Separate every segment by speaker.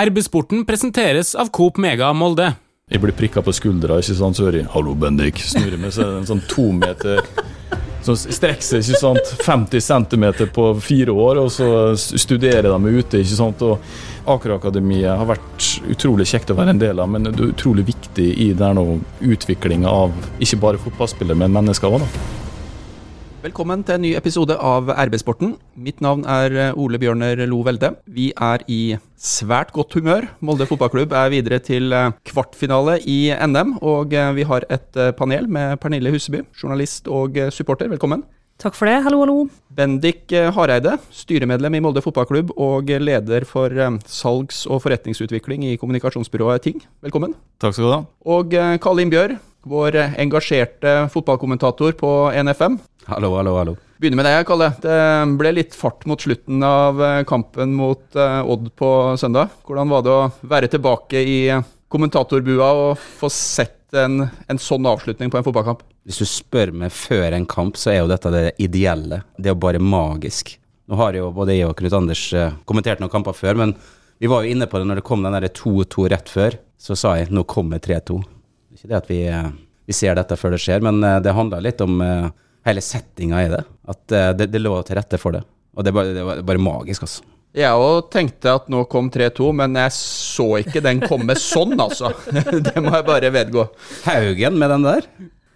Speaker 1: RB-sporten presenteres av Coop Mega Molde.
Speaker 2: Jeg blir prikka på skuldra, ikke sant, så hører jeg 'hallo, Bendik'. Snurrer meg, så er det en sånn to meter som strekker seg ikke sant, 50 cm på fire år, og så studerer de ute. ikke sant, og Akerakademiet har vært utrolig kjekt å være en del av, men det er utrolig viktig i utviklinga av ikke bare fotballspillere, men mennesker òg.
Speaker 3: Velkommen til en ny episode av RB-sporten. Mitt navn er eh, Ole Bjørner Lo Velde. Vi er i svært godt humør. Molde fotballklubb er videre til eh, kvartfinale i NM, og eh, vi har et panel med Pernille Huseby, journalist og supporter. Velkommen.
Speaker 4: Takk for det. Hallo, hallo.
Speaker 3: Bendik Hareide, styremedlem i Molde fotballklubb og leder for salgs- og forretningsutvikling i kommunikasjonsbyrået Ting. Velkommen.
Speaker 2: Takk skal du ha.
Speaker 3: Og Karl Bjør, vår engasjerte fotballkommentator på NFM.
Speaker 5: Hallo, hallo, hallo.
Speaker 3: Begynner med deg, Kalle. Det ble litt fart mot slutten av eh, kampen mot uh, Odd på søndag. Hvordan var det å være tilbake i kommentatorbua og få sett en, en sånn avslutning på en fotballkamp?
Speaker 5: Hvis du spør meg før en kamp, så er jo dette det ideelle. Det er jo bare magisk. Nå har jo både jeg og Knut Anders uh, kommentert noen kamper før, men vi var jo inne på det når det kom den 2-2 rett før. Så sa jeg nå kommer 3-2. Ikke det at vi, vi, ser dette før det skjer, men det handler litt om hele settinga i det. At uh, det, det, lå til rette for det. Og det, bare, det var bare magisk, altså.
Speaker 3: Jeg òg tenkte at nå kom 3-2, men jeg så ikke den komme sånn, altså. det må jeg bare vedgå.
Speaker 5: Haugen med den der?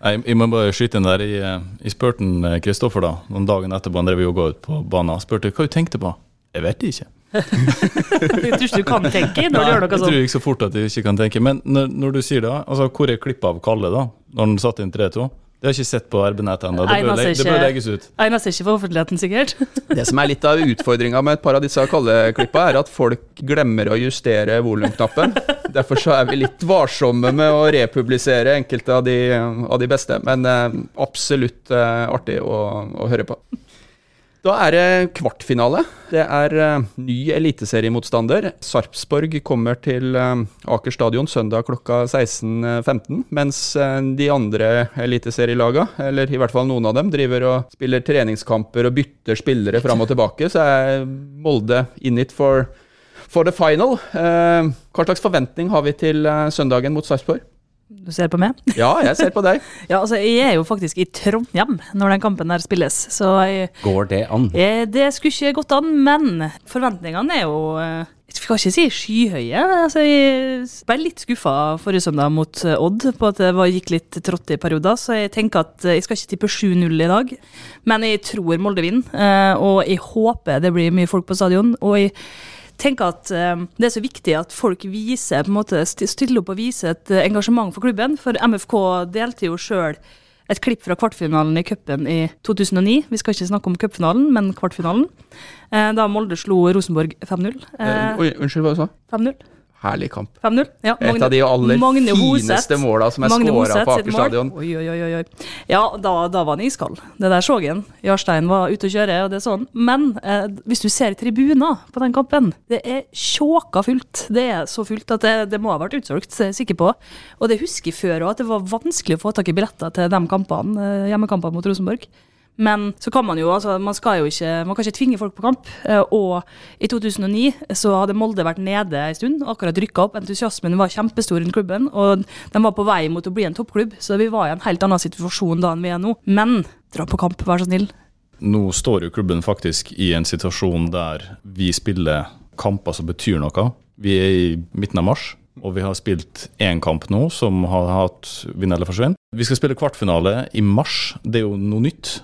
Speaker 2: Jeg, jeg må bare skyte inn der. Jeg, jeg spurte Kristoffer da, noen dagen etterpå han drev jogga ut på banen. Spurte hva du tenkte på. Jeg vet ikke.
Speaker 4: jeg tror ikke du kan tenke når du gjør noe sånt.
Speaker 2: Jeg tror ikke så fort at jeg ikke kan tenke. Men når, når du sier det, altså, hvor er klippet av Kalle da, når han satte inn 3-2? Det har ikke sett på RB-nett ennå. Det, bør, det bør legges ut.
Speaker 4: Egner seg ikke for offentligheten, sikkert.
Speaker 3: det som er litt av utfordringa med et par av disse kalde-klippa, er at folk glemmer å justere volumknappen. Derfor så er vi litt varsomme med å republisere enkelte av de, av de beste. Men eh, absolutt eh, artig å, å høre på. Da er det kvartfinale. Det er uh, ny eliteseriemotstander. Sarpsborg kommer til uh, Aker stadion søndag klokka 16.15, mens uh, de andre eliteserielaga, eller i hvert fall noen av dem, driver og spiller treningskamper og bytter spillere fram og tilbake. Så er Molde in it for, for the final. hva slags forventning har vi til søndagen mot Sarpsborg?
Speaker 4: Du ser på meg?
Speaker 3: Ja, jeg ser på deg.
Speaker 4: ja, altså, Jeg er jo faktisk i Trondheim når den kampen der spilles. Så jeg,
Speaker 5: Går det an?
Speaker 4: Jeg, det skulle ikke gått an, men forventningene er jo eh, jeg skal ikke si skyhøye. Altså, jeg ble litt skuffa forrige søndag mot eh, Odd på at det gikk litt trått i perioder. Så jeg tenker at jeg skal ikke tippe 7-0 i dag. Men jeg tror Molde vinner, eh, og jeg håper det blir mye folk på stadion. og jeg tenker at um, det er så viktig at folk viser, på en måte, stiller opp og viser et uh, engasjement for klubben. For MFK delte jo sjøl et klipp fra kvartfinalen i cupen i 2009. Vi skal ikke snakke om cupfinalen, men kvartfinalen. Eh, da Molde slo Rosenborg 5-0.
Speaker 3: Eh, unnskyld, hva du sa
Speaker 4: 5-0.
Speaker 3: Herlig kamp.
Speaker 4: 5-0. Ja,
Speaker 3: Et av de aller Magne fineste måla som er skåra på Aker stadion.
Speaker 4: Oi, oi, oi, oi. Ja, da, da var han iskald. Det der så han. Jarstein var ute å kjøre, og det er sånn. Men eh, hvis du ser tribuner på den kampen, det er tjåka fullt. Det er så fullt at det, det må ha vært utsolgt, det er jeg sikker på. Og det husker jeg før òg, at det var vanskelig å få tak i billetter til de kampene, eh, hjemmekampene mot Rosenborg. Men så kan man jo, altså, man jo ikke, man kan ikke tvinge folk på kamp. Eh, og i 2009 så hadde Molde vært nede en stund, akkurat rykka opp. Entusiasmen var kjempestor rundt klubben, og de var på vei mot å bli en toppklubb. Så vi var i en helt annen situasjon da enn vi er nå. Men dra på kamp, vær så snill.
Speaker 2: Nå står jo klubben faktisk i en situasjon der vi spiller kamper som betyr noe. Vi er i midten av mars. Og vi har spilt én kamp nå som har hatt vinn eller forsvinn. Vi skal spille kvartfinale i mars. Det er jo noe nytt.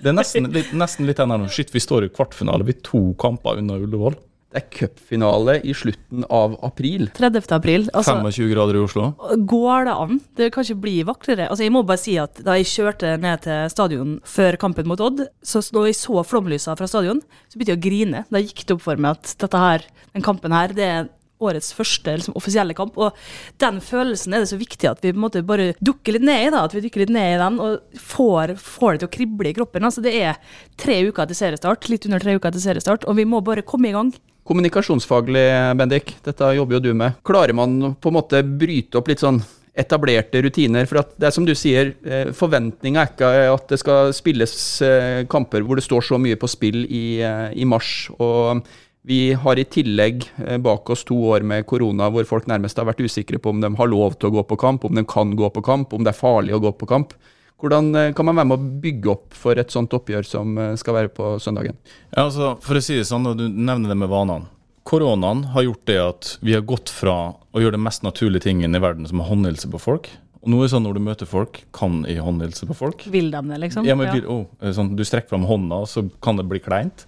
Speaker 2: Det er nesten litt, nesten litt ennå. Shit, vi står i kvartfinale. Vi er to kamper unna Ullevål.
Speaker 3: Det er cupfinale i slutten av april.
Speaker 4: 30. april.
Speaker 2: Altså, 25 grader i Oslo.
Speaker 4: Går det an? Det kan ikke bli vakrere. Altså, jeg må bare si at Da jeg kjørte ned til stadion før kampen mot Odd, så når jeg så flomlysa fra stadion, så begynte jeg å grine. Da gikk det opp for meg at dette her, den kampen her, det er årets første liksom, offisielle kamp. Og den følelsen er det så viktig at vi på en måte bare dukker litt ned i da, at vi dukker litt ned i den og får, får det til å krible i kroppen. Altså, det er tre uker til seriestart, litt under tre uker til seriestart, og vi må bare komme i gang.
Speaker 3: Kommunikasjonsfaglig, Bendik, dette jobber jo du med. Klarer man på en måte bryte opp litt sånn etablerte rutiner. For det er som du sier, eh, forventninga er ikke at det skal spilles eh, kamper hvor det står så mye på spill i, eh, i mars. og Vi har i tillegg eh, bak oss to år med korona hvor folk nærmest har vært usikre på om de har lov til å gå på kamp, om de kan gå på kamp, om det er farlig å gå på kamp. Hvordan eh, kan man være med å bygge opp for et sånt oppgjør som eh, skal være på søndagen?
Speaker 2: Ja, altså, for å si det sånn, du nevner det med vanene. Koronaen har gjort det at vi har gått fra å gjøre det mest naturlige tingen i verden, som er håndhilse på folk. Og nå er det sånn når du møter folk, kan i håndhilse på folk.
Speaker 4: Vil de det, liksom?
Speaker 2: Ja, men vil, oh, er sånn, Du strekker fram hånda, så kan det bli kleint.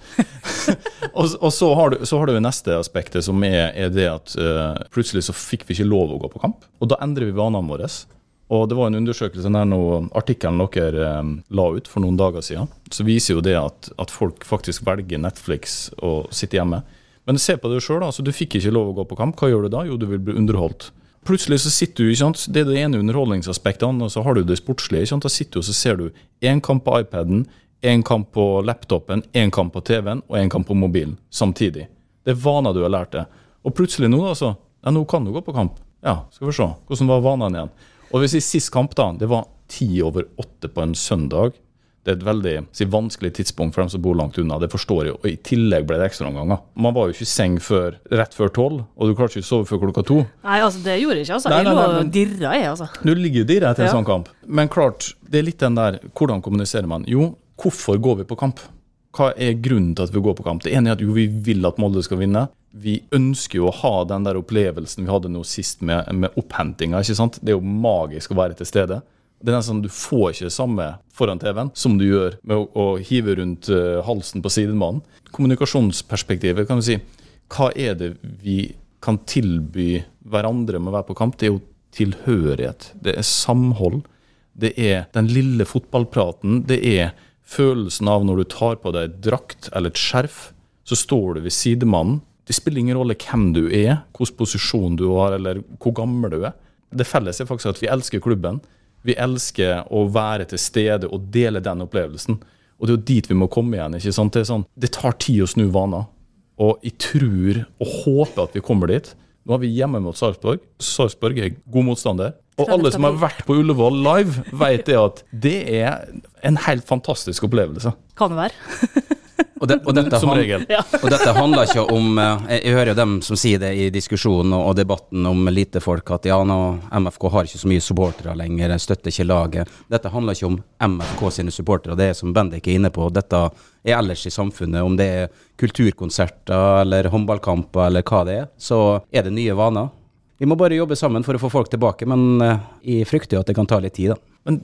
Speaker 2: og og så, har du, så har du det neste aspektet, som er, er det at uh, plutselig så fikk vi ikke lov å gå på kamp. Og da endrer vi vanene våre. Og det var en undersøkelse der nå, artikkelen dere eh, la ut for noen dager siden, så viser jo det at, at folk faktisk velger Netflix og sitter hjemme. Men se på det sjøl. Altså, du fikk ikke lov å gå på kamp. Hva gjør du da? Jo, du vil bli underholdt. Plutselig så sitter du, sant? Det er det ene underholdningsaspektet, og så har du det sportslige. sant? Da sitter du og så ser du én kamp på iPaden, én kamp på laptopen, én kamp på TV-en og én kamp på mobilen samtidig. Det er vaner du har lært deg. Og plutselig nå, altså. Ja, nå kan du gå på kamp. Ja, skal vi se. Hvordan var vanene igjen? Og hvis i sist kamp, da, det var ti over åtte på en søndag. Det er et veldig si, vanskelig tidspunkt for dem som bor langt unna. Det forstår jeg. Og I tillegg ble det ekstraomganger. Man var jo ikke i seng før, rett før tolv, og du klarte ikke å sove før klokka to.
Speaker 4: Nei, altså, det gjorde jeg ikke. altså.
Speaker 2: Nei, nei, nei, lå
Speaker 4: og dirra, jeg, altså.
Speaker 2: Du ligger jo dirra etter en
Speaker 4: Ja.
Speaker 2: sånn kamp. Men klart, det er litt den der Hvordan kommuniserer man? Jo, hvorfor går vi på kamp? Hva er grunnen til at vi går på kamp? Det ene er at jo, vi vil at Molde skal vinne. Vi ønsker jo å ha den der opplevelsen vi hadde nå sist med, med opphentinga. ikke sant? Det er jo magisk å være til stede. Det er nesten, Du får ikke det samme foran TV-en som du gjør med å, å hive rundt uh, halsen på sidemannen. Kommunikasjonsperspektivet, kan du si. Hva er det vi kan tilby hverandre med å være på kamp? Det er jo tilhørighet. Det er samhold. Det er den lille fotballpraten. Det er følelsen av når du tar på deg et drakt eller et skjerf, så står du ved sidemannen. Det spiller ingen rolle hvem du er, hvilken posisjon du har, eller hvor gammel du er. Det felles er faktisk at vi elsker klubben. Vi elsker å være til stede og dele den opplevelsen. Og det er jo dit vi må komme igjen. ikke sant? Det, er sånn, det tar tid å snu vaner. Og jeg tror og håper at vi kommer dit. Nå har vi hjemme mot Sarpsborg. Sarpsborg er god motstander. Og alle som har vært på Ullevål live, vet det at det er en helt fantastisk opplevelse.
Speaker 4: Kan det være.
Speaker 5: Og, det, og, dette,
Speaker 2: Som
Speaker 5: han-
Speaker 2: regel.
Speaker 5: og dette handler ikke om eh, Jeg, jeg hører jo dem som sier det i diskusjonen og, og debatten om lite folk, at ja, nå, MFK har ikke så mye supportere lenger, støtter ikke laget. Dette handler ikke om MFK sine supportere, det er som Bendik er inne på. Dette er ellers i samfunnet, om det er kulturkonserter eller håndballkamper eller hva det er, så er det nye vaner. Vi må bare jobbe sammen for å få folk tilbake, men eh, jeg frykter jo at det kan ta litt tid, da.
Speaker 2: Men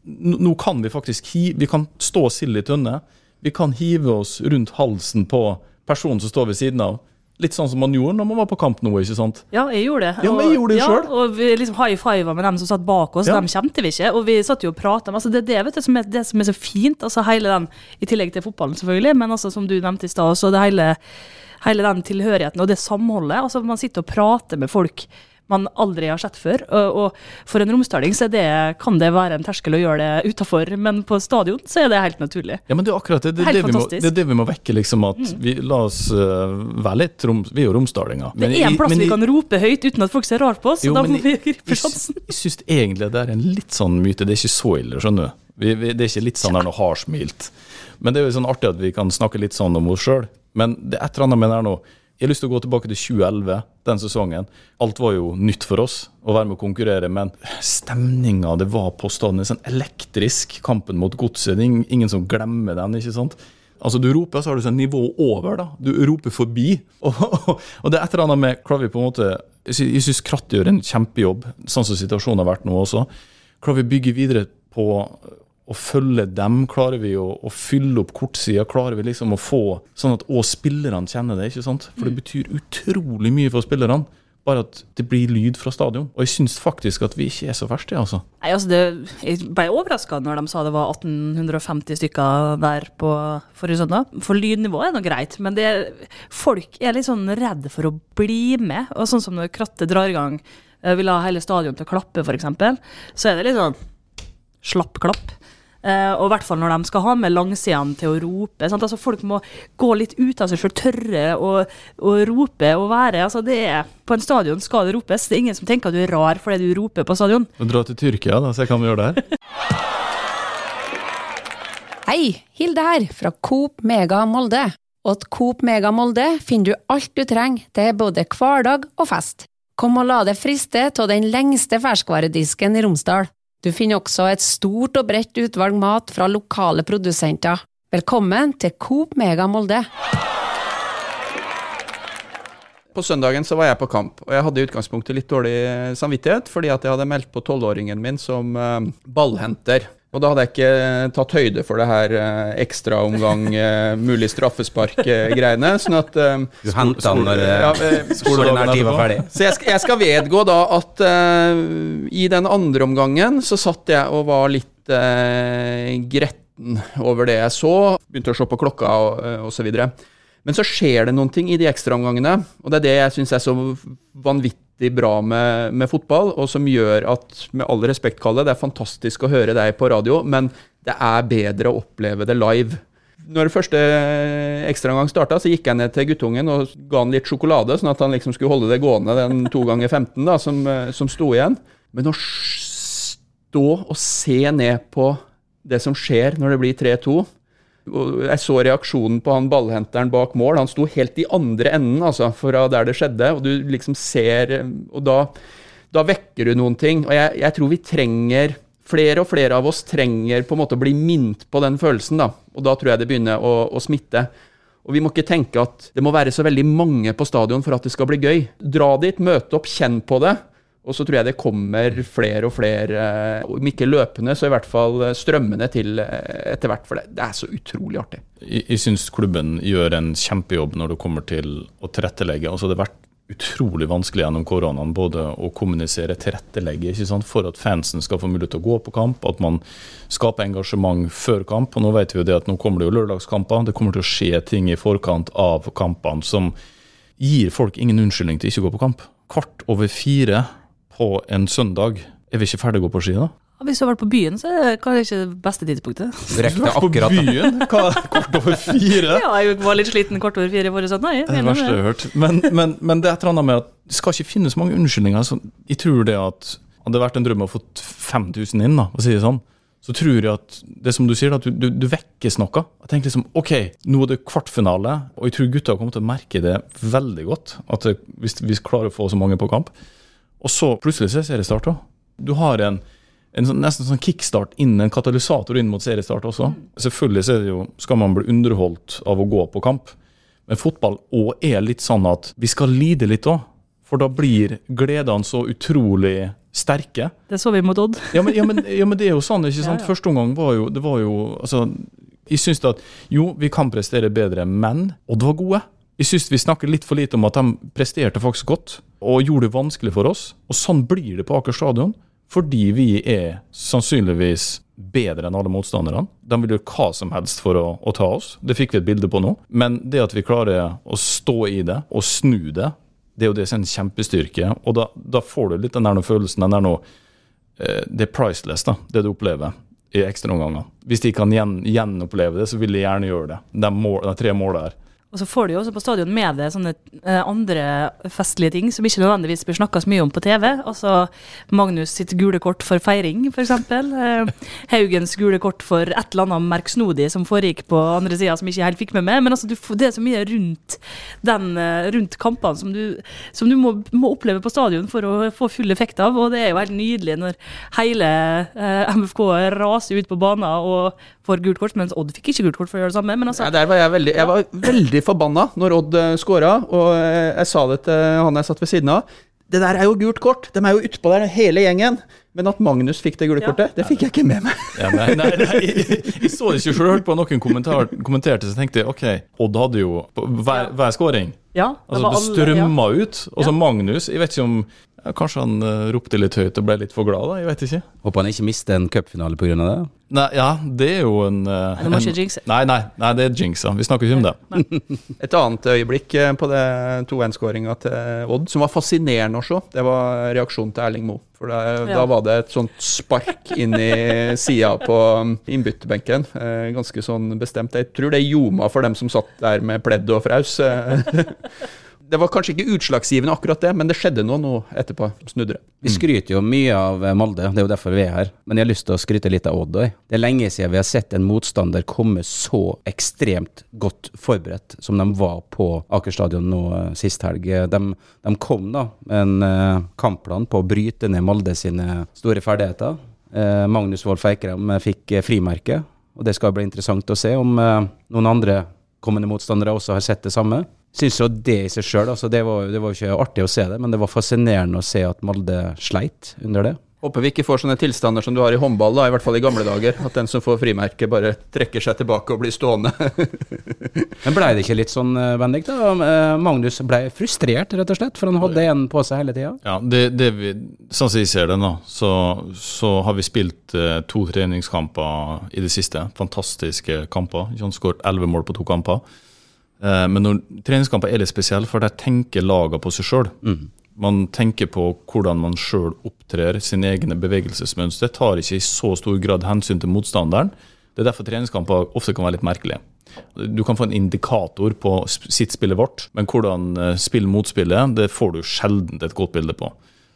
Speaker 2: nå kan vi faktisk hi vi kan stå sild i tønne. Vi kan hive oss rundt halsen på personen som står ved siden av. Litt sånn som man gjorde når man var på kamp nå, ikke sant?
Speaker 4: Ja, jeg gjorde det.
Speaker 2: Ja, men jeg gjorde det
Speaker 4: ja,
Speaker 2: selv.
Speaker 4: Og vi liksom high fiva med dem som satt bak oss,
Speaker 2: Ja.
Speaker 4: dem kjente vi ikke. Og vi satt jo og prata altså, Det er det, vet du, som er, det som er så fint, altså hele den, i tillegg til fotballen selvfølgelig, men altså som du nevnte i stad, det hele, hele den tilhørigheten og det samholdet. altså Man sitter og prater med folk man aldri har sett før. Og, for en romsdaling så det, kan det være en terskel å gjøre det utafor, men på stadion så er det helt naturlig.
Speaker 2: Ja, men det er akkurat det. Det,
Speaker 4: det,
Speaker 2: det, vi, må, er det vi må vekke, liksom. At vi la oss eh, være litt rom, Vi er jo romsdalinger.
Speaker 4: Det er en plass vi kan rope høyt uten at folk ser rart på oss,
Speaker 2: Jo,
Speaker 4: da må vi
Speaker 2: jeg-
Speaker 4: gripe
Speaker 2: Jeg,
Speaker 4: sjansen.
Speaker 2: jeg syns egentlig det er en litt sånn myte. Det er ikke så ille, skjønner du. Vi, vi, det er ikke litt sånn der noe hardsmilt. Men det er jo sånn artig at vi kan snakke litt sånn om oss sjøl. Men det er et eller annet med det her nå. Jeg har lyst til å gå tilbake til 2011, den sesongen. Alt var jo nytt for oss å være med å konkurrere, men stemninga det var på stadion, sånn elektrisk. Kampen mot godset. Ingen som glemmer den, ikke sant? Altså Du roper, så har du sånn nivå over. da. Du roper forbi. Og, og det er et eller annet med Klavi på en måte jeg syns Kratt gjør en kjempejobb, sånn som situasjonen har vært nå også. Klavi bygger videre på å følge dem? Klarer vi å, å fylle opp kortsida? Klarer vi liksom å få sånn at òg spillerne kjenner det? ikke sant? For det betyr utrolig mye for spillerne. Bare at det blir lyd fra stadion. Og jeg syns faktisk at vi ikke er så verste, altså.
Speaker 4: Nei, altså det, Jeg ble overraska når de sa det var 1850 stykker der på forrige søndag. For lydnivået er nå greit, men det, folk er litt sånn redd for å bli med. Og sånn som når Kratte drar i gang, eh, vil ha hele stadion til å klappe, f.eks., så er det litt sånn slapp klapp. Eh, og i hvert fall når de skal ha med langsidene til å rope. Altså Folk må gå litt ut av seg sjøl, tørre å, å rope og være. Altså det er, på en stadion skal det ropes. Det er ingen som tenker at du er rar fordi du roper på stadion.
Speaker 2: Dra til Tyrkia, da, se hva vi gjør der.
Speaker 6: Hei, Hilde her, fra Coop Mega Molde. Og til Coop Mega Molde finner du alt du trenger til både hverdag og fest. Kom og la deg friste av den lengste ferskvaredisken i Romsdal. Du finner også et stort og bredt utvalg mat fra lokale produsenter. Velkommen til Coop Mega Molde.
Speaker 3: På søndagen så var jeg på kamp, og jeg hadde i utgangspunktet litt dårlig samvittighet fordi at jeg hadde meldt på tolvåringen min som eh, ballhenter. Og da hadde jeg ikke tatt høyde for det her eh, ekstraomgang, uh, mulig straffespark-greiene. sånn at eh,
Speaker 5: Du henta den når
Speaker 3: ja, eh,
Speaker 5: tid var ferdig.
Speaker 3: Så jeg skal, jeg skal vedgå da at uh, i den andre omgangen så satt jeg og var litt uh, gretten over det jeg så. Begynte å se på klokka og, eh, og så videre. Men så skjer det noen ting i de ekstraomgangene, og det er det jeg syns er så vanvittig bra med, med fotball, og som gjør at, med all respekt, Kalle, det er fantastisk å høre deg på radio, men det er bedre å oppleve det live. Når første ekstraomgang starta, så gikk jeg ned til guttungen og ga han litt sjokolade, sånn at han liksom skulle holde det gående den to ganger 15 da, som, som sto igjen. Men å stå og se ned på det som skjer når det blir 3-2 og Jeg så reaksjonen på han ballhenteren bak mål. Han sto helt i andre enden, altså, fra der det skjedde. Og du liksom ser Og da, da vekker du noen ting. Og jeg, jeg tror vi trenger Flere og flere av oss trenger på en måte å bli minnet på den følelsen, da. Og da tror jeg det begynner å, å smitte. Og vi må ikke tenke at det må være så veldig mange på stadion for at det skal bli gøy. Dra dit, møte opp, kjenn på det. Og så tror jeg det kommer flere og flere, eh, om ikke løpende, så i hvert fall eh, strømmende til eh, etter hvert. For det, det er så utrolig artig.
Speaker 2: Jeg, jeg syns klubben gjør en kjempejobb når det kommer til å tilrettelegge. Altså det har vært utrolig vanskelig gjennom koronaen både å kommunisere, tilrettelegge ikke sant? for at fansen skal få mulighet til å gå på kamp, at man skaper engasjement før kamp. Og nå vet vi jo det at nå kommer det jo lørdagskamper. Det kommer til å skje ting i forkant av kampene som gir folk ingen unnskyldning til ikke å gå på kamp. Kvart over fire på en søndag. Er vi ikke ferdig å gå på ski da?
Speaker 4: Hvis du har vært på byen, så er det kanskje ikke det beste tidspunktet.
Speaker 5: Du rekker det
Speaker 2: På byen? Hva, kort over fire?
Speaker 4: Ja, jeg var litt sliten kort over fire forrige søndag.
Speaker 2: Det er det verste jeg har hørt. Men, men, men det er et eller annet med at det skal ikke finnes mange unnskyldninger. Så jeg tror det at hadde det vært en drøm å få 5000 inn, da, å si det sånn, så tror jeg at det som du sier, at du, du, du vekkes noe. Jeg tenker liksom OK, nå er det kvartfinale, og jeg tror gutta kommer til å merke det veldig godt. At hvis vi klarer å få så mange på kamp. Og så plutselig så er seriestart òg. Du har en, en sånn, nesten sånn kickstart inn, en katalysator inn mot seriestart også. Selvfølgelig så er det jo, skal man bli underholdt av å gå på kamp. Men fotball òg er litt sånn at vi skal lide litt òg. For da blir gledene så utrolig sterke.
Speaker 4: Det så vi mot Odd.
Speaker 2: Ja, men, ja, men, ja, men det er jo sånn, ikke sant.
Speaker 4: Ja, ja.
Speaker 2: Første omgang var jo Det var jo Altså, jeg syns at jo, vi kan prestere bedre, men Odd var gode. Jeg syns vi snakker litt for lite om at de presterte faktisk godt, og gjorde det vanskelig for oss. Og sånn blir det på Aker stadion, fordi vi er sannsynligvis bedre enn alle motstanderne. De vil gjøre hva som helst for å, å ta oss. Det fikk vi et bilde på nå. Men det at vi klarer å stå i det, og snu det, det er jo det som er en kjempestyrke. Og da, da får du litt den der følelsen, den der nå eh, Det er priceless, da, det du opplever i ekstraomganger. Hvis de kan gjen, gjenoppleve det, så vil de gjerne gjøre det. De, mål, de tre målene her.
Speaker 4: Og så får du jo også på stadion med deg sånne eh, andre festlige ting som ikke nødvendigvis blir snakka så mye om på TV. Altså Magnus sitt gule kort for feiring, f.eks. Eh, Haugens gule kort for et eller annet merksnodig som foregikk på andre sida som ikke helt fikk med meg. Men altså, det er så mye rundt, den, eh, rundt kampene som du, som du må, må oppleve på stadion for å få full effekt av. Og det er jo helt nydelig når hele MFK raser ut på banen og får gult kort, mens Odd fikk ikke gult kort for å gjøre det samme. Men altså,
Speaker 3: Ja, der var jeg veldig, jeg var veldig forbanna når Odd uh, skåra, og eh, jeg sa det til han jeg satt ved siden av. Det der er jo gult kort, de er jo utpå der hele gjengen. Men at Magnus fikk det gule
Speaker 4: Ja.
Speaker 3: kortet, det fikk jeg ikke med meg.
Speaker 2: Ja, nei, nei, nei, jeg, jeg så det ikke selv, hørte på noen kommentar, kommenterte, så tenkte jeg OK, Odd hadde jo hver, hver skåring.
Speaker 4: ja, det
Speaker 2: Altså,
Speaker 4: var
Speaker 2: det
Speaker 4: alle-
Speaker 2: strømma ut. Og så
Speaker 4: Ja.
Speaker 2: Magnus, jeg vet ikke om ja, Kanskje han eh, ropte litt høyt og ble litt for glad, da. Jeg vet ikke.
Speaker 5: Håper han ikke mister en cupfinale pga. det.
Speaker 2: Nei, ja, det er jo en eh,
Speaker 4: Nei, du må ikke jinxe.
Speaker 2: Nei, nei, nei, det er jinxa. Vi snakker ikke om det.
Speaker 3: Et annet øyeblikk eh, på det 2-1-skåringa til Odd, som var fascinerende å se, det var reaksjonen til Erling Moe. For da,
Speaker 4: Ja.
Speaker 3: da var det et sånt spark inn i sida på um, innbytterbenken. Eh, ganske sånn bestemt. Jeg tror det ljoma for dem som satt der med pledd og fraus. Eh, det var kanskje ikke utslagsgivende akkurat det, men det skjedde noe nå etterpå snudde.
Speaker 5: Vi skryter jo mye av eh, Molde, det er jo derfor vi er her. Men jeg har lyst til å skryte litt av Odd òg. Det er lenge siden vi har sett en motstander komme så ekstremt godt forberedt som de var på Aker stadion nå eh, sist helg. De, de kom da med en eh, kampplan på å bryte ned Molde sine store ferdigheter. Eh, Magnus Wolff Eikrem eh, fikk eh, frimerke, og det skal bli interessant å se om eh, noen andre kommende motstandere også har sett det samme. Syns jo det i seg sjøl, altså det var det var jo ikke artig å se det, men det var fascinerende å se at Molde sleit under det.
Speaker 3: Håper vi ikke får sånne tilstander som du har i håndball, da, i hvert fall i gamle dager. At den som får frimerke, bare trekker seg tilbake og blir stående.
Speaker 5: Men blei det ikke litt sånn, eh, Bendik? da? Eh, Magnus blei frustrert, rett og slett, for han hadde en på seg hele tida?
Speaker 2: Ja, det, det vi, sånn som jeg ser det nå, så, så har vi spilt eh, to treningskamper i det siste. Fantastiske kamper. Ikke Skåret elleve mål på to kamper. Eh, men når treningskamper er litt spesielle, for der tenker lagene på seg sjøl. Man tenker på hvordan man sjøl opptrer, sine egne bevegelsesmønstre. Tar ikke i så stor grad hensyn til motstanderen. Det er derfor treningskamper ofte kan være litt merkelige. Du kan få en indikator på sitt spillet vårt, men hvordan spill mot motspillet, det får du sjelden et godt bilde på.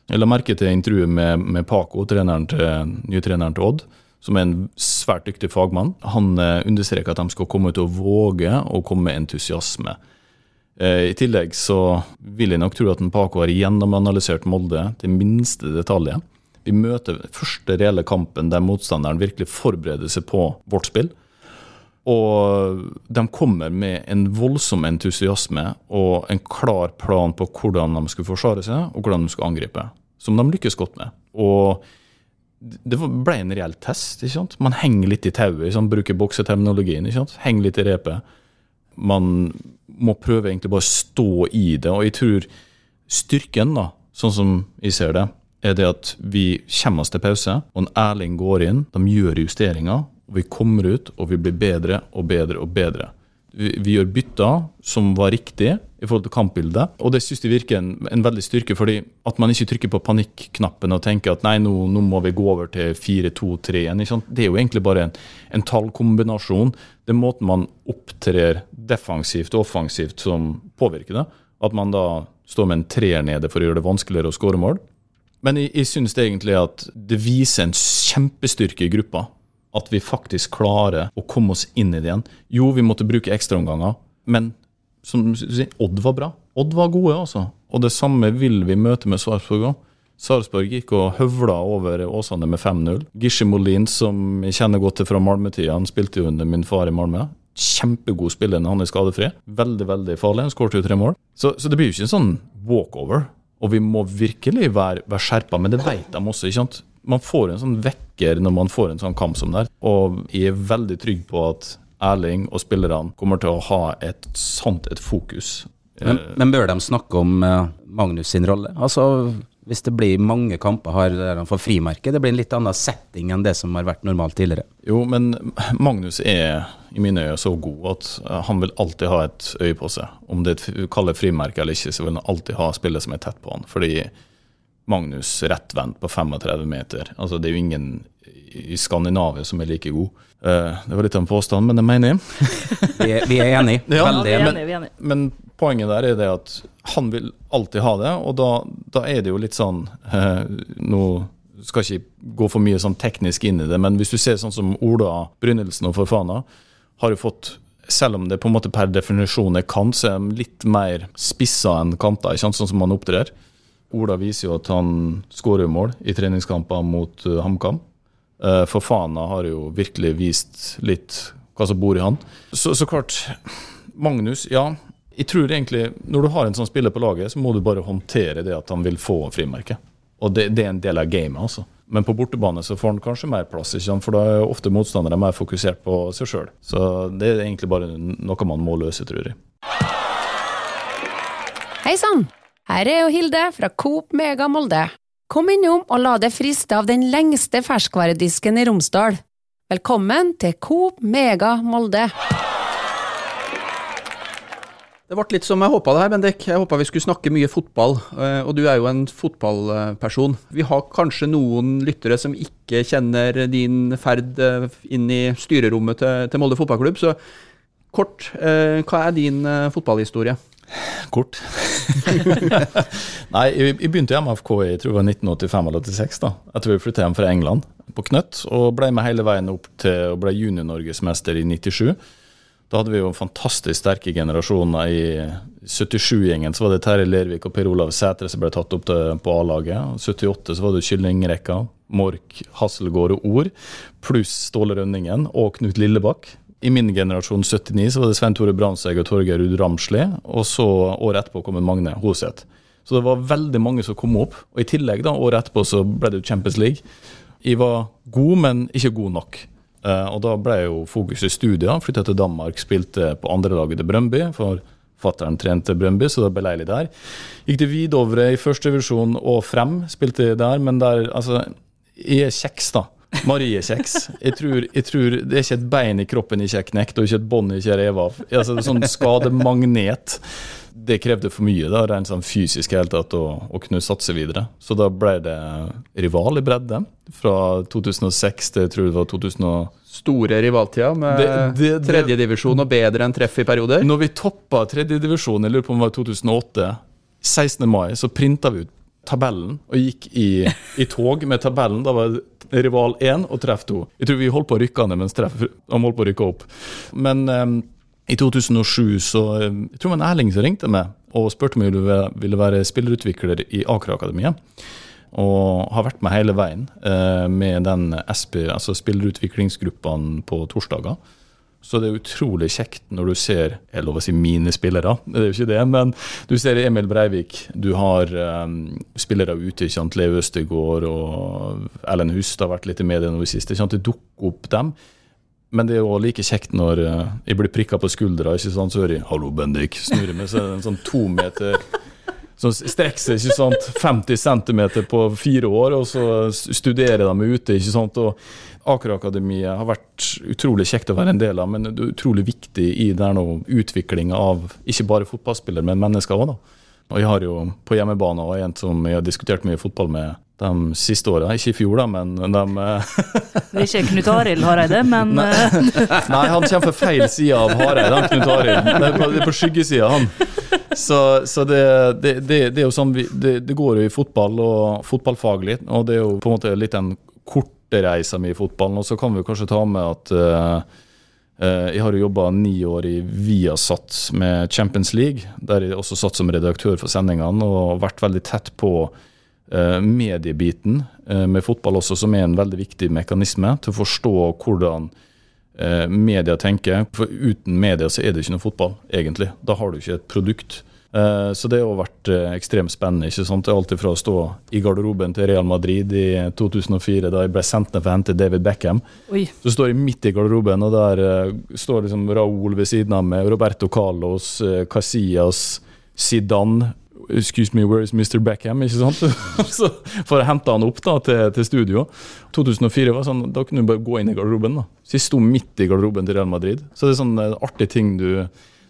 Speaker 2: Jeg la merke til intervjuet med, med Paco, treneren til, nye treneren til Odd, som er en svært dyktig fagmann. Han eh, understreker at de skal komme til å våge og komme med entusiasme. Eh, I tillegg så vil jeg nok tro at en Paco har gjennomanalysert Molde til minste detalj. Vi møter første reelle kampen der motstanderen virkelig forbereder seg på vårt spill. Og de kommer med en voldsom entusiasme og en klar plan på hvordan de skulle forsvare seg, og hvordan de skulle angripe. Som de lykkes godt med. Og det ble en reell test. ikke sant? Man henger litt i tauet, bruker bokseterminologien. ikke sant? Henger litt i repet. Man må prøve egentlig bare å stå i det. Og jeg tror styrken, da, sånn som jeg ser det, er det at vi kommer oss til pause, og en Erling går inn, de gjør justeringer, og vi kommer ut, og vi blir bedre og bedre og bedre. Vi, vi gjør bytter som var riktig i forhold til kampbildet, og det synes jeg virker en, en veldig styrke, fordi at man ikke trykker på panikknappen og tenker at nei, nå, nå må vi gå over til 4-2-3 igjen. Det er jo egentlig bare en, en tallkombinasjon. Det er måten man opptrer defensivt og offensivt som påvirker det. At man da står med en treer nede for å gjøre det vanskeligere å skåre mål. Men jeg, jeg synes det egentlig at det viser en kjempestyrke i gruppa. At vi faktisk klarer å komme oss inn i det igjen. Jo, vi måtte bruke ekstraomganger, men som du sier, Odd var bra. Odd var gode, altså. Og det samme vil vi møte med Sarpsborg òg. Sarpsborg gikk og høvla over Åsane med 5-0. Gisje Molin, som jeg kjenner godt til fra Malmö-tida, han spilte jo under min far i Malmö. Kjempegod spiller når han er skadefri. Veldig, veldig farlig. Han skåret jo tre mål. Så, så det blir jo ikke en sånn walkover. Og vi må virkelig være, være skjerpa, men det vet de også. ikke sant? Man får en sånn vekker når man får en sånn kamp som der. Og jeg er veldig trygg på at Erling og spillerne kommer til å ha et sånt et fokus.
Speaker 5: Men, men bør de snakke om eh, Magnus sin rolle? Altså, hvis det blir mange kamper har får frimerke, det blir en litt annen setting enn det som har vært normalt tidligere.
Speaker 2: Jo, men Magnus er i mine øyne så god at eh, han vil alltid ha et øye på seg. Om det er et kaller frimerke eller ikke, så vil han alltid ha spillet som er tett på han. Fordi Magnus rettvendt på 35 meter Altså, det er jo ingen i Skandinavia som er like god. Eh, Det var litt av en påstand, men det mener jeg.
Speaker 5: Vi er, vi er enige.
Speaker 2: Ja,
Speaker 5: Veldig
Speaker 4: vi er
Speaker 5: enige.
Speaker 4: er enige.
Speaker 2: Men poenget der er det at han vil alltid ha det, og da, da er det jo litt sånn eh, Nå skal ikke gå for mye sånn teknisk inn i det, men hvis du ser sånn som Ola Brynildsen og Forfana, har jo fått selv om det på en måte per definisjon er kant, så er de litt mer spissa enn kanter, ikke sant, sånn som han opptrer. Ola viser jo at han skårer mål i treningskamper mot uh, HamKam. Uh, Forfana har jo virkelig vist litt hva som bor i han. Så, så klart, Magnus, ja. Jeg tror egentlig, når du har en sånn spiller på laget, så må du bare håndtere det at han vil få frimerke. Og det, det er en del av gamet, altså. Men på bortebane så får han kanskje mer plass, ikke sant? for da er ofte motstandere mer fokusert på seg sjøl. Så det er egentlig bare noe man må løse, tror jeg.
Speaker 6: Hei sann! Her er jo Hilde fra Coop Mega Molde. Kom innom og la deg friste av den lengste ferskvaredisken i Romsdal. Velkommen til Coop Mega Molde.
Speaker 3: Det ble litt som jeg håpa det her, Bendik. Jeg håpa vi skulle snakke mye fotball. eh, Og du er jo en fotballperson. Vi har kanskje noen lyttere som ikke kjenner din ferd eh, inn i styrerommet til, Molde fotballklubb. Så kort, eh, hva er din fotballhistorie?
Speaker 2: Kort. Nei, jeg, begynte i MFK i tror det var 1985 eller 86. da. Etter vi flyttet hjem fra England på Knøtt, og ble med hele veien opp til å bli junior-norgesmester i 97. Da hadde vi jo fantastisk sterke generasjoner. I 77-gjengen så var det Terje Lervik og Per Olav Sætre som ble tatt opp til, på A-laget. I 78 så var det Kyllingrekka, Mork, Hasselgård og Ord, pluss Ståle Rønningen og Knut Lillebakk. I min generasjon 79 så var det Svein Tore Brandtzæg og Torgeir Ruud Ramsli, og så året etterpå kom Magne Hoseth. Så det var veldig mange som kom opp. Og i tillegg, da, året etterpå så ble det Champions League. Jeg var god, men ikke god nok. Eh, og da ble jo fokuset studier. Flytta til Danmark, spilte på andrelaget til Brøndby. For fattern trente Brøndby, så det ble leilig der. Gikk til Vidovre i første divisjon og frem, spilte der, men der Altså, jeg er kjeks, da. Mariekjeks. Jeg tror, jeg tror det er ikke et bein i kroppen ikke er knekt, og ikke et bånd ikke er revet av. Altså, det sånn skademagnet. Det krevde for mye, da, rent sånn fysisk helt tatt, å, å kunne satse videre. Så da ble det rival i bredde. Fra 2006 til jeg tror det var 2000
Speaker 3: Store rivaltida med tredjedivisjon og bedre enn treff i perioder.
Speaker 2: Når vi toppa tredjedivisjon, jeg lurer på om det var 2008, 16. mai, så printa vi ut tabellen og gikk i, i tog med tabellen. Da var det rival 1 og treff 2. Jeg tror vi holdt på å rykke ned mens treff de holdt på å rykke opp. Men um, i 2007 så em, Jeg tror det var Erling som ringte meg og spurte om jeg ville være spillerutvikler i Aker-akademiet. Og har vært med hele veien eh, med den SP, altså spillerutviklingsgruppene på torsdager. Så det er utrolig kjekt når du ser jeg lover å si mine spillere, det er jo ikke det, men du ser Emil Breivik, du har um, spillere ute, ikke sant, Leo Østegård og Ellen Hust har vært litt i media nå i siste. Ikke sant, Det dukker opp dem. Men det er jo like kjekt når uh, jeg blir prikka på skuldra, ikke sant, så hører jeg 'hallo, Bendik', snurrer meg, så er det en sånn to meter som strekker seg ikke sant, 50 cm på fire år, og så studerer de ute. ikke sant, og Aker-akademiet har vært utrolig kjekt å være en del av, men det er utrolig viktig i utviklinga av ikke bare fotballspillere, men mennesker òg. Og jeg har jo på hjemmebane og en som jeg har diskutert mye fotball med de siste åra. Ikke i fjor, da, men de
Speaker 4: Det er ikke Knut Arild Hareide, men Nei,
Speaker 2: Nei, han kommer fra feil side av Hareide, han Knut Arild. Det er på, det er på skyggesida, han. Så, så det, det, det, er jo sånn vi, det, det går jo i fotball og fotballfaglig, og det er jo på en måte litt en korte reisa mi i fotballen. Og så kan vi kanskje ta med at uh, uh, jeg har jo jobba ni år i Viasat med Champions League, der jeg også satt som redaktør for sendingene og vært veldig tett på uh, mediebiten med fotball også, som er en veldig viktig mekanisme til å forstå hvordan media tenker. For uten media så er det ikke noe fotball, egentlig. Da har du ikke et produkt. Eh, Så det har vært eh, ekstremt spennende. ikke sant? Det er alltid fra å stå i garderoben til Real Madrid i 2004, da jeg ble sendt ned for å hente David Beckham.
Speaker 4: oi.
Speaker 2: Så står jeg midt i garderoben, og der eh, står liksom Raúl ved siden av meg, Roberto Carlos, eh, Casillas, Zidane. Excuse me, where is Mr. Beckham? ikke sant? så For å hente han opp da til, til studio. 2004 var sånn, Da kunne du bare gå inn i garderoben. da. Så jeg sto midt i garderoben til Real Madrid. Så det er sånn eh, artig ting du,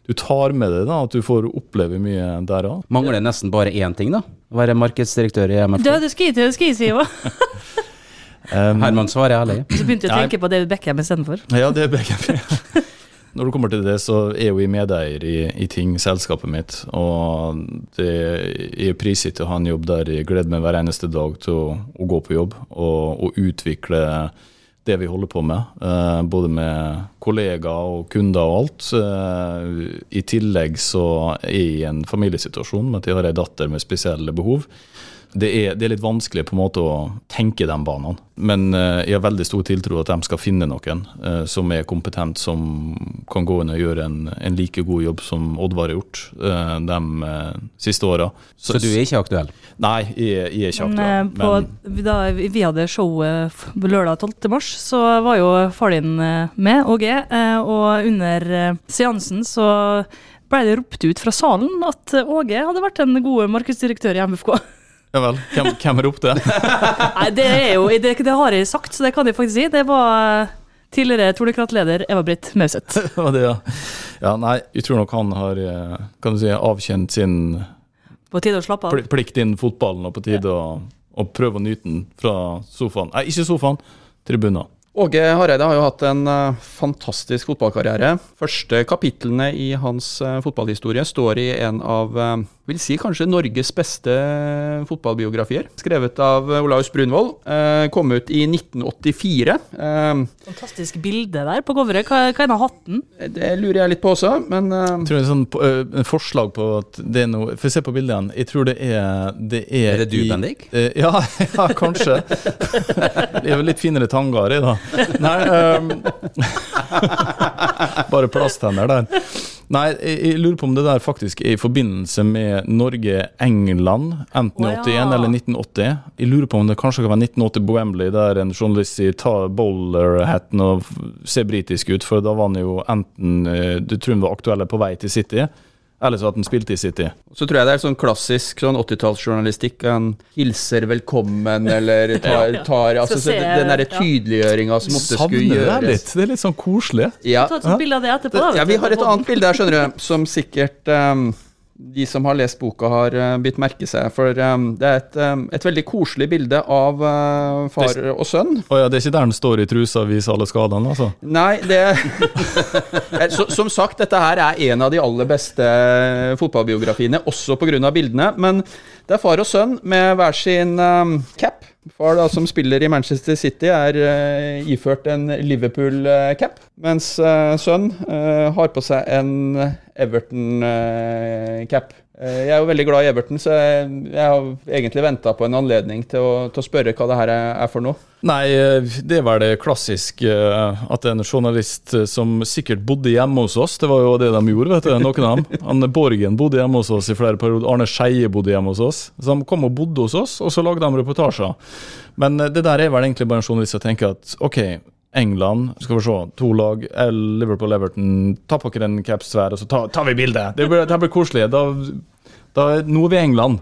Speaker 2: du tar med deg, da, at du får oppleve mye der òg.
Speaker 5: Mangler nesten bare én ting, da. Å være markedsdirektør i MFK.
Speaker 4: Det, det skal jeg til, det skal jeg si òg.
Speaker 5: Herman svarer ærlig.
Speaker 4: Så begynte jeg å
Speaker 2: Nei.
Speaker 4: tenke på David Beckham istedenfor.
Speaker 2: Ja, det er begge. Når det kommer til det, så er jo jeg medeier i, i ting, selskapet mitt. Og det, jeg er prisgitt til å ha en jobb der jeg gleder meg hver eneste dag til å, å gå på jobb og, og utvikle det vi holder på med. Uh, både med kollegaer og kunder og alt. Eh, I tillegg så er jeg i en familiesituasjon med at jeg har ei datter med spesielle behov. Det er, det er litt vanskelig på en måte å tenke de banene. Men eh, jeg har veldig stor tiltro at de skal finne noen eh, som er kompetent, som kan gå inn og gjøre en, en like god jobb som Oddvar har gjort eh, de siste åra.
Speaker 5: Så du er ikke aktuell?
Speaker 2: Nei, jeg, jeg er ikke
Speaker 4: Men,
Speaker 2: aktuell.
Speaker 4: eh, på,
Speaker 2: Men
Speaker 4: da vi hadde showet lørdag 12. mars, så var jo far din med, Åge. eh, Og under seansen så ble det ropt ut fra salen at Åge hadde vært en god markedsdirektør i MFK.
Speaker 2: ja vel, hvem, hvem ropte?
Speaker 4: Nei, det er jo det, det har jeg sagt, så det kan jeg faktisk si. Det var eh, tidligere Tornekratt-leder Eva-Britt Mauseth.
Speaker 2: Ja. ja, nei, jeg tror nok han har eh, kan du si, avkjent sin
Speaker 4: På tide å slappe av.
Speaker 2: plikt innen fotballen, og på tide å, å prøve å nyte den fra sofaen. Nei, ikke sofaen, tribuner.
Speaker 3: Åge Hareide har jo hatt en eh, fantastisk fotballkarriere. Første kapitlene i hans eh, fotballhistorie står i en av eh, vil si kanskje Norges beste fotballbiografier. Skrevet av Olaus Brunvoll. Eh, kom ut i 1984. Eh,
Speaker 4: Fantastisk bilde der på coveret. Hva, hva er den hatten?
Speaker 3: det lurer jeg litt på også, men
Speaker 2: Jeg tror det er sånn en forslag på at det er noe Få se på bildene. Jeg tror det er Det er,
Speaker 5: Er det du,
Speaker 2: i-
Speaker 5: Bendik?
Speaker 2: Ja, ja, kanskje. det er jo litt finere tangar i, da. Nei um, Bare plasttenner der. Nei, jeg, jeg lurer på om det der faktisk er i forbindelse med Norge-England, enten i
Speaker 4: Å, ja.
Speaker 2: 81 eller 1980. Jeg lurer på om det kanskje kan være 1980 på Wembley, der en journalist sier ta bowlerhatten og ser se britisk ut, for da var han jo enten eh, Du tror han var aktuell på vei til City, eller så at han spilte i City.
Speaker 3: så tror jeg det er sånn klassisk sånn 80-tallsjournalistikk. Han hilser velkommen, eller tar, tar altså, så
Speaker 4: se-
Speaker 3: Den derre tydeliggjøringa som ofte skulle
Speaker 2: Savner det litt. Det er litt sånn koselig.
Speaker 3: Ja,
Speaker 4: Vi, et av det etterpå. da,
Speaker 3: Ja, Vi har et annet bilde her, skjønner du, som sikkert ehm, de som har lest boka, har uh, bitt merke seg. For um, det er et, um, et veldig koselig bilde av uh, far og sønn.
Speaker 2: Å ja, det er ikke der han står i trusa og viser alle skadene, altså?
Speaker 3: Nei, det så, Som sagt, dette her er en av de aller beste fotballbiografiene, også pga. bildene. Men det er far og sønn med hver sin um, cap. Far da, som spiller i Manchester City, er uh, iført en Liverpool-cap. Mens uh, sønn uh, har på seg en Everton-cap. Jeg er jo veldig glad i Everton, så jeg, har egentlig venta på en anledning til å, til å spørre hva det her er, for noe.
Speaker 2: Nei, eh, det er vel det klassisk eh, at en journalist eh, som sikkert bodde hjemme hos oss, det var jo det de gjorde, vet du, noen av dem. Han Borgen bodde hjemme hos oss i flere perioder, Arne Skeie bodde hjemme hos oss. Så de kom og bodde hos oss, og så lagde de reportasjer. Men eh, det der er vel egentlig bare en journalist som tenker at OK, England, skal vi se, to lag, Liverpool, Everton, ta på dere en caps hver, og så tar tar vi bilde. Det blir, det blir koselig. Da, da, nå er vi i England.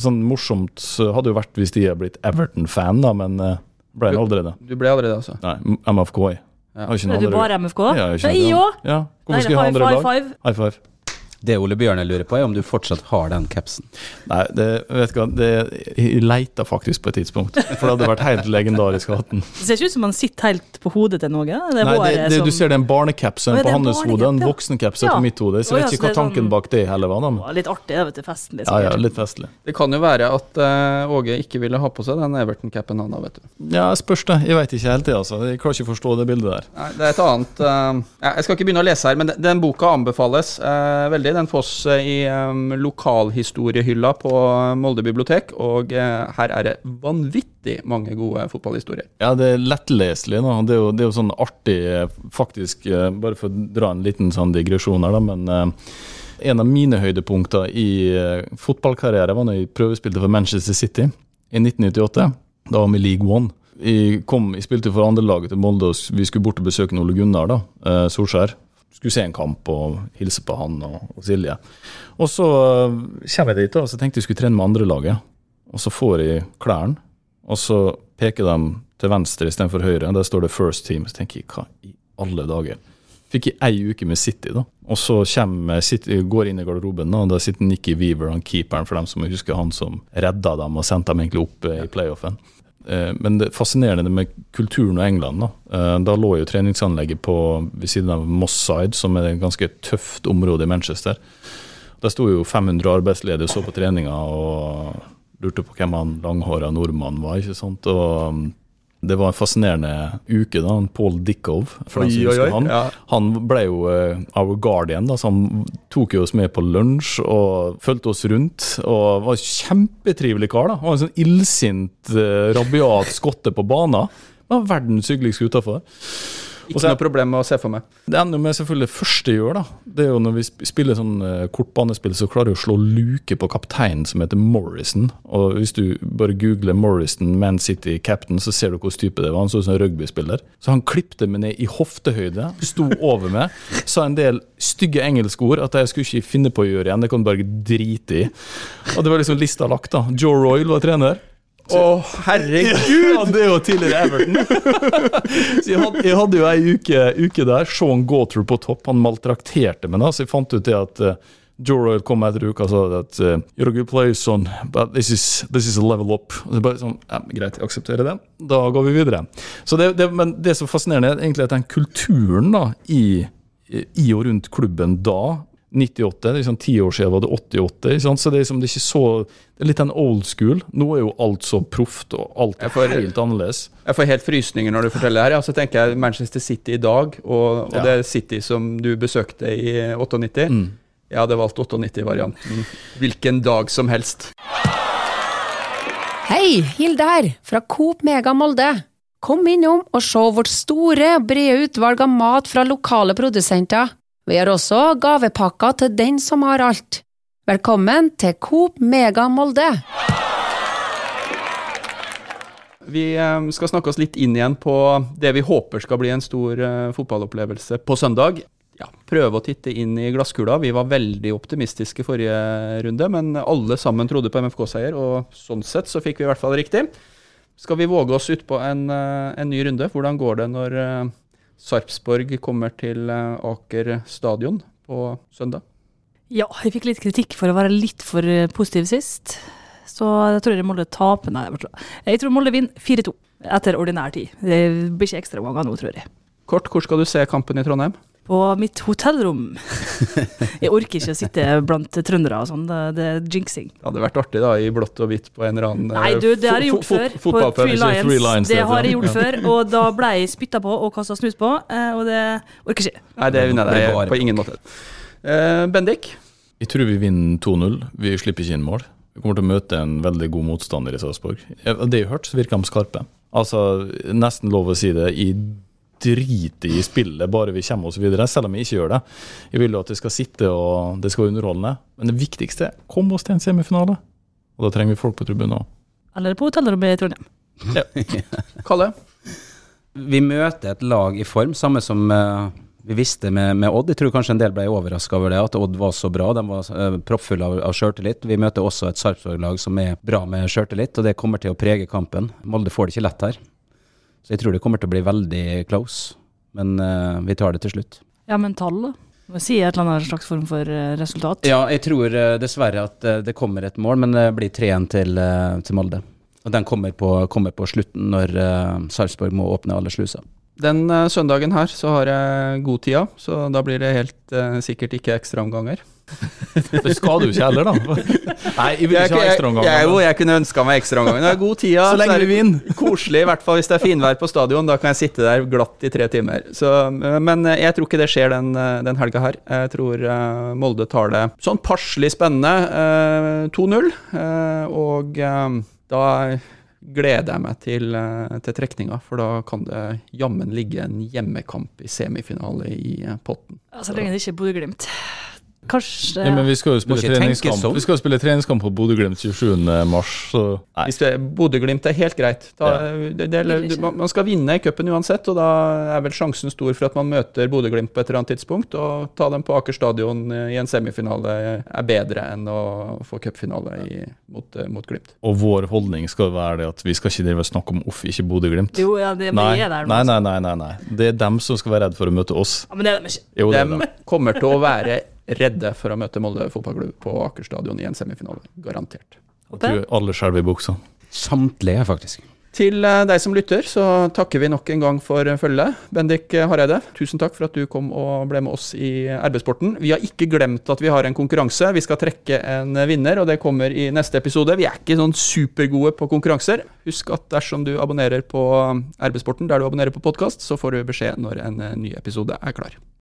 Speaker 2: Sånn morsomt hadde jo vært hvis de hadde blitt Everton-fan, da, men eh, ble jeg aldri det.
Speaker 3: Du ble allerede, altså.
Speaker 2: Nei, MFK. jeg. Har ikke noen
Speaker 4: Er du
Speaker 2: andre-
Speaker 4: bare MFK?
Speaker 2: Ja, jeg
Speaker 4: Ja,
Speaker 2: det.
Speaker 4: òg.
Speaker 2: Ja.
Speaker 4: Nei,
Speaker 2: Hvorfor skal jeg ha andre lag?
Speaker 4: five.
Speaker 2: High five.
Speaker 5: Det Ole Bjørne lurer på, er om du fortsatt har den capsen.
Speaker 2: Nei, det, vet du hva, det, jeg leita faktisk på et tidspunkt, for det hadde vært helt legendarisk å ha den.
Speaker 4: Det ser ikke ut som han sitter helt på hodet til noe. Det er
Speaker 2: Nei, det, det,
Speaker 4: som
Speaker 2: du ser den er
Speaker 4: en ja,
Speaker 2: på hans hode, en
Speaker 4: barnecap, ja.
Speaker 2: på mitt hode, så jeg vet ikke hva tanken
Speaker 4: sånn-
Speaker 2: bak det heller var. da. men-
Speaker 4: Litt artig, det vet du. Festen, liksom.
Speaker 2: Ja, ja, litt festlig.
Speaker 3: Det kan jo være at uh, Åge ikke ville ha på seg den Everton-capen han har, vet du.
Speaker 2: Ja, spørs det. Jeg vet ikke helt det, altså. Jeg klarer ikke å forstå det bildet der.
Speaker 3: Nei, det er et annet uh, Jeg skal ikke begynne å lese her, men den, den boka anbefales uh, veldig. Den Foss eh, i um, lokalhistoriehylla på Molde bibliotek, og uh, her er det vanvittig mange gode fotballhistorier.
Speaker 2: Ja, det er lettleselig. Da. Det, er jo, det er jo sånn artig, eh, faktisk, uh, bare for å dra en liten sånn digresjon her, da, men uh, en av mine høydepunkter i eh, fotballkarriere var når jeg prøvespilte for Manchester City i 1998. Da var vi i League One. Jeg, kom, jeg spilte for andrelaget til Molde, og vi skulle bort og besøke Ole Gunnar da, eh, Solskjær. Skulle se en kamp og hilse på han og, og Silje. Og så eh, kommer jeg dit, og så tenkte jeg skulle trene med andrelaget. Og så får jeg klærne, og så peker de til venstre istedenfor høyre. Der står det 'First Team'. Så tenker jeg, hva i alle dager? Fikk jeg ei uke med City, da. Og så kommer, City, går inn i garderoben, og der sitter Nikki Weaver, han keeperen, for dem som husker han som redda dem og sendte dem egentlig opp eh, i playoffen. Eh, Men det fascinerende med kulturen og England, da. eh, Da lå jo treningsanlegget på ved siden av Moss Side, som er et ganske tøft område i Manchester. Der sto jo 500 arbeidsledige og så på treninga og lurte på hvem han langhåra nordmannen var. ikke sant? Og um, det var en fascinerende uke. da, han Paul Dickov, for
Speaker 3: Oi, oi, oi,
Speaker 2: han.
Speaker 3: ja.
Speaker 2: Han ble jo uh, our guardian, da, så han tok jo oss med på lunsj og fulgte oss rundt. Og var en kjempetrivelig kar. da. Han var en sånn illsint, uh, rabiat skotte på banen. Var verdens hyggeligste utafor.
Speaker 3: Ikke noe problem med å se for meg.
Speaker 2: Det ender jo med selvfølgelig første gjør, da. Det er jo når vi spiller sånn eh, kortbanespill, så klarer vi å slå luke på kapteinen som heter Morrison. Og hvis du bare googler Morrison Man City Captain, så ser du hvilken type det var. Han så ut som rugbyspiller. Så han klippte meg ned i hoftehøyde, sto over meg, sa en del stygge engelske ord at jeg skulle ikke finne på å gjøre igjen, det kan du bare drite i. Og det var liksom lista lagt, da. Joe Royal var trener.
Speaker 3: Å, herregud!
Speaker 2: Ja, det er jo tidligere Everton. så jeg hadde, jeg hadde jo ei uke, uke der. Sean Gauter på topp. Han maltrakterte meg, da, så jeg fant ut det at uh, Joe kom etter uka og sa at uh, You're a good player, son, but this is, this is a level up. Og er bare sånn, ja, Greit, jeg aksepterer det. Da går vi videre. Så det, det, men det som er fascinerende, er egentlig at den kulturen da, i, i og rundt klubben da 98, det er sånn ti år siden var det 88. Ikke sant? Så det er, liksom, det er ikke så Det er litt en old school. Nå er jo alt så proft, og alt er
Speaker 3: får-
Speaker 2: helt annerledes.
Speaker 3: Jeg får helt frysninger når du forteller det her. Så tenker jeg Manchester City i dag, og, og
Speaker 2: Ja.
Speaker 3: det City som du besøkte i 98.
Speaker 2: Mm.
Speaker 3: Jeg hadde valgt 98-varianten hvilken dag som helst.
Speaker 6: Hei, Hilde her, fra Coop Mega Molde. Kom innom og se vårt store, brede utvalg av mat fra lokale produsenter. Vi har også gavepakker til den som har alt. Velkommen til Coop Mega Molde.
Speaker 3: Vi eh, skal snakke oss litt inn igjen på det vi håper skal bli en stor eh, fotballopplevelse på søndag. Ja, prøve å titte inn i glasskula. Vi var veldig optimistiske forrige runde, men alle sammen trodde på MFK-seier, og sånn sett så fikk vi i hvert fall riktig. Skal vi våge oss utpå en, eh, en ny runde? Hvordan går det når Sarpsborg kommer til eh, Aker stadion på søndag?
Speaker 4: Ja, jeg fikk litt kritikk for å være litt for eh, positiv sist. Så jeg tror Molde taper. Nei, jeg tror Molde vinner 4-2 etter ordinær tid. Det blir ikke ekstraomganger nå, tror jeg.
Speaker 3: Kort, hvor skal du se kampen i Trondheim?
Speaker 4: På mitt hotellrom. Jeg orker ikke å sitte blant trøndere og sånn. Det, det er jinxing.
Speaker 3: Det hadde vært artig da, i blått og hvitt på en eller annen
Speaker 4: Nei, du, det har jeg gjort før. På. Three
Speaker 2: Lions. Three
Speaker 4: Lions. Det har jeg gjort før, og da ble jeg spytta på og kasta snus på, eh, og det orker ikke.
Speaker 3: Nei, det unner jeg deg på ingen måte. Uh, Bendik,
Speaker 2: Jeg tror vi vinner 2-0. Vi slipper ikke inn mål. Vi kommer til å møte en veldig god motstander i Sarpsborg. Det jeg har hørt, så virker de skarpe. Altså, nesten lov å si det. Jeg driter i spillet, bare vi kommer oss videre, selv om vi ikke gjør det. Jeg vil jo at det skal sitte og det skal være underholdende. Men det viktigste er kom oss til en semifinale. Og da trenger vi folk på tribunen òg.
Speaker 4: Eller på hotellrommet i Trondheim.
Speaker 3: Kalle.
Speaker 5: Vi møter et lag i form, samme som eh, vi visste med, med Odd. Jeg tror kanskje en del ble overraska over det, at Odd var så bra. De var uh, proppfulle av, av sjøltillit. Vi møter også et Sarpsborg-lag som er bra med sjøltillit, og det kommer til å prege kampen. Molde får det ikke lett her. Så jeg tror det kommer til å bli veldig close, men uh, vi tar det til slutt.
Speaker 4: Ja, men tall, da? Må si et eller annet slags form for eh, resultat.
Speaker 5: Ja, jeg tror uh, dessverre at uh, det kommer et mål, men det blir 3-1 til, til Molde. Og den kommer på, kommer på slutten når Sarpsborg må åpne alle sluser.
Speaker 3: Den eh, søndagen her så har jeg god tida, så da blir det helt uh, sikkert ikke ekstraomganger.
Speaker 2: Det skal du ikke heller, da. Nei, jeg vil ikke ha ekstraomganger.
Speaker 3: jeg, jeg, jeg kunne ønska meg ekstraomganger. Det er god tida.
Speaker 2: Så lenge
Speaker 3: er det
Speaker 2: vi vinner.
Speaker 3: Koselig, i hvert fall hvis det er finvær på stadion. Da kan jeg sitte der glatt i tre timer. Så, eh, men jeg tror ikke det skjer den, den helga her. Jeg tror uh, Molde tar det sånn passelig spennende. uh, 2-0. eh, og da gleder jeg meg til, eh, til trekninga, for da kan det jammen ligge en hjemmekamp i semifinale i eh, potten.
Speaker 4: Ja, Så lenge det ikke er Bodø-Glimt. Kanskje
Speaker 2: Ja, men vi skal jo spille treningskamp
Speaker 5: sånn.
Speaker 2: Vi skal jo spille treningskamp på Bodø-Glimt 27. mars, så nei.
Speaker 3: Bodø-Glimt er helt greit. Da,
Speaker 2: Ja.
Speaker 3: det, det, det, man man skal vinne i cupen uansett, og da er vel sjansen stor for at man møter Bodø-Glimt på et eller annet tidspunkt. Og ta dem på Aker stadion i en semifinale er bedre enn å få cupfinale i- mot, mot Glimt.
Speaker 2: Og vår holdning skal være det at vi skal ikke drive og snakke om Uff, ikke Bodø-Glimt.
Speaker 4: Jo, ja, det,
Speaker 2: Nei,
Speaker 4: er der
Speaker 2: nei, nei, nei, nei, nei. Det er dem som skal være redd for å møte oss.
Speaker 4: Ja, men det er dem ikke.
Speaker 2: Jo, det er dem.
Speaker 3: kommer til å være redde for å møte Molde fotballklubb på Aker stadion i en semifinale. Garantert.
Speaker 2: Jeg tror alle skjelver i buksa.
Speaker 5: Samtlige, faktisk.
Speaker 3: Til eh, deg som lytter, så takker vi nok en gang for eh, følget. Bendik eh, Hareide, tusen takk for at du kom og ble med oss i Arbeidssporten. Vi har ikke glemt at vi har en konkurranse. Vi skal trekke en vinner, og det kommer i neste episode. Vi er ikke sånn supergode på konkurranser. Husk at dersom du abonnerer på Arbeidssporten der du abonnerer på podkast, så får du beskjed når en ny episode er klar.